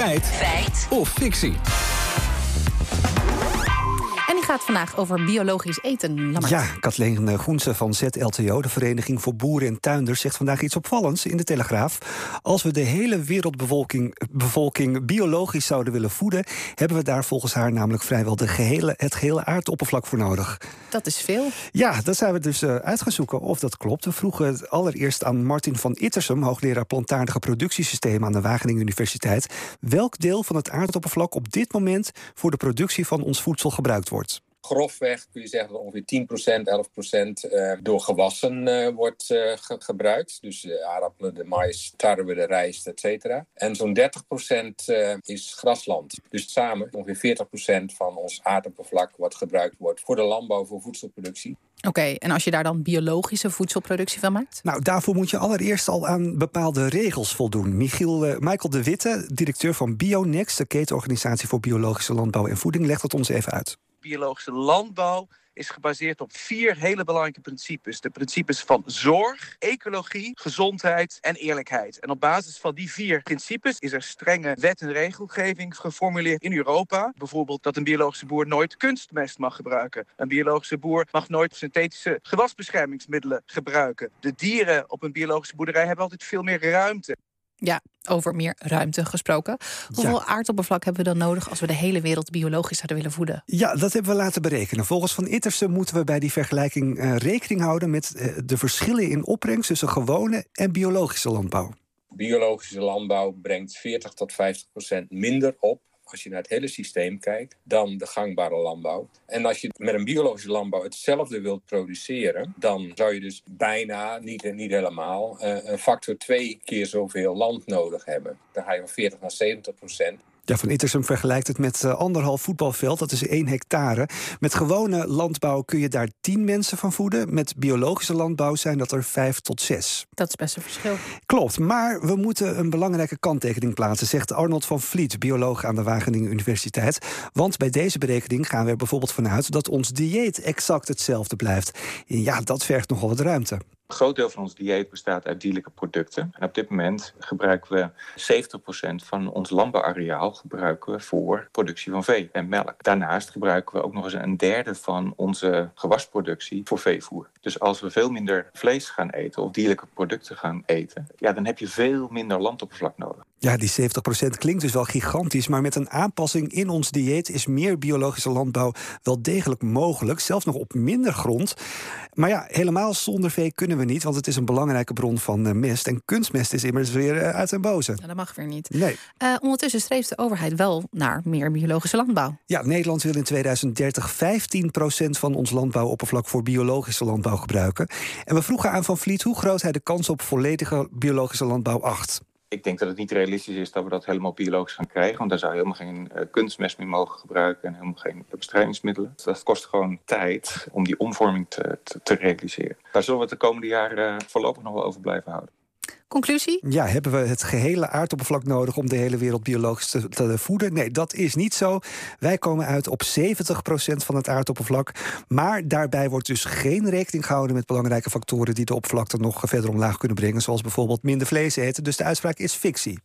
Feit. Feit. Of fictie. Gaat vandaag over biologisch eten. Lammert. Ja, Kathleen eh, Groense van ZLTO, de Vereniging voor Boeren en Tuinders, zegt vandaag iets opvallends in de Telegraaf. Als we de hele wereldbevolking bevolking biologisch zouden willen voeden, hebben we daar volgens haar namelijk vrijwel de gehele, het gehele aardoppervlak voor nodig. Dat is veel. Ja, dat zijn we dus uh, uit gaan zoeken of dat klopt. We vroegen het allereerst aan Martin van Ittersum, hoogleraar plantaardige productiesystemen aan de Wageningen Universiteit, welk deel van het aardoppervlak op dit moment voor de productie van ons voedsel gebruikt wordt. Grofweg kun je zeggen dat ongeveer 10%, 11% uh, door gewassen uh, wordt uh, ge gebruikt. Dus de aardappelen, de mais, tarwe, de rijst, et cetera. En zo'n 30% is grasland. Dus samen ongeveer 40% van ons aardoppervlak wat gebruikt wordt voor de landbouw, voor voedselproductie. Oké, okay, en als je daar dan biologische voedselproductie van maakt? Nou, daarvoor moet je allereerst al aan bepaalde regels voldoen. Michiel, uh, Michael de Witte, directeur van Bionext, de ketenorganisatie voor biologische landbouw en voeding, legt het ons even uit. Biologische landbouw is gebaseerd op vier hele belangrijke principes. De principes van zorg, ecologie, gezondheid en eerlijkheid. En op basis van die vier principes is er strenge wet- en regelgeving geformuleerd in Europa. Bijvoorbeeld dat een biologische boer nooit kunstmest mag gebruiken. Een biologische boer mag nooit synthetische gewasbeschermingsmiddelen gebruiken. De dieren op een biologische boerderij hebben altijd veel meer ruimte. Ja, over meer ruimte gesproken. Hoeveel ja. aardoppervlak hebben we dan nodig als we de hele wereld biologisch zouden willen voeden? Ja, dat hebben we laten berekenen. Volgens Van Ittersen moeten we bij die vergelijking uh, rekening houden met uh, de verschillen in opbrengst tussen gewone en biologische landbouw. Biologische landbouw brengt 40 tot 50 procent minder op als je naar het hele systeem kijkt, dan de gangbare landbouw. En als je met een biologische landbouw hetzelfde wilt produceren, dan zou je dus bijna, niet, niet helemaal, uh, een factor twee keer zoveel land nodig hebben. Dan ga je van 40 naar 70 procent. Ja, van Ittersum vergelijkt het met uh, anderhalf voetbalveld, dat is één hectare. Met gewone landbouw kun je daar tien mensen van voeden. Met biologische landbouw zijn dat er vijf tot zes. Dat is best een verschil. Klopt, maar we moeten een belangrijke kanttekening plaatsen, zegt Arnold van Vliet, bioloog aan de Wageningen Universiteit. Want bij deze berekening gaan we er bijvoorbeeld vanuit dat ons dieet exact hetzelfde blijft. En ja, dat vergt nogal wat ruimte. Een groot deel van ons dieet bestaat uit dierlijke producten. En op dit moment gebruiken we 70% van ons landbouwareaal gebruiken we voor productie van vee en melk. Daarnaast gebruiken we ook nog eens een derde van onze gewasproductie voor veevoer. Dus als we veel minder vlees gaan eten of dierlijke producten gaan eten, ja, dan heb je veel minder landoppervlak nodig. Ja, die 70% klinkt dus wel gigantisch, maar met een aanpassing in ons dieet is meer biologische landbouw wel degelijk mogelijk, zelfs nog op minder grond. Maar ja, helemaal zonder vee kunnen we niet, want het is een belangrijke bron van uh, mest. En kunstmest is immers weer uh, uit zijn boze. Ja, dat mag weer niet. Nee. Uh, ondertussen streeft de overheid wel naar meer biologische landbouw. Ja, Nederland wil in 2030 15% van ons landbouwoppervlak voor biologische landbouw gebruiken. En we vroegen aan Van Vliet hoe groot hij de kans op volledige biologische landbouw acht. Ik denk dat het niet realistisch is dat we dat helemaal biologisch gaan krijgen. Want daar zou je helemaal geen uh, kunstmest meer mogen gebruiken en helemaal geen bestrijdingsmiddelen. Dus dat kost gewoon tijd om die omvorming te, te, te realiseren. Daar zullen we het de komende jaren uh, voorlopig nog wel over blijven houden. Conclusie? Ja, hebben we het gehele aardoppervlak nodig om de hele wereld biologisch te, voeden? Nee, dat is niet zo. Wij komen uit op 70% van het aardoppervlak. Maar daarbij wordt dus geen rekening gehouden met belangrijke factoren die de oppervlakte nog verder omlaag kunnen brengen. Zoals bijvoorbeeld minder vlees eten. Dus de uitspraak is fictie.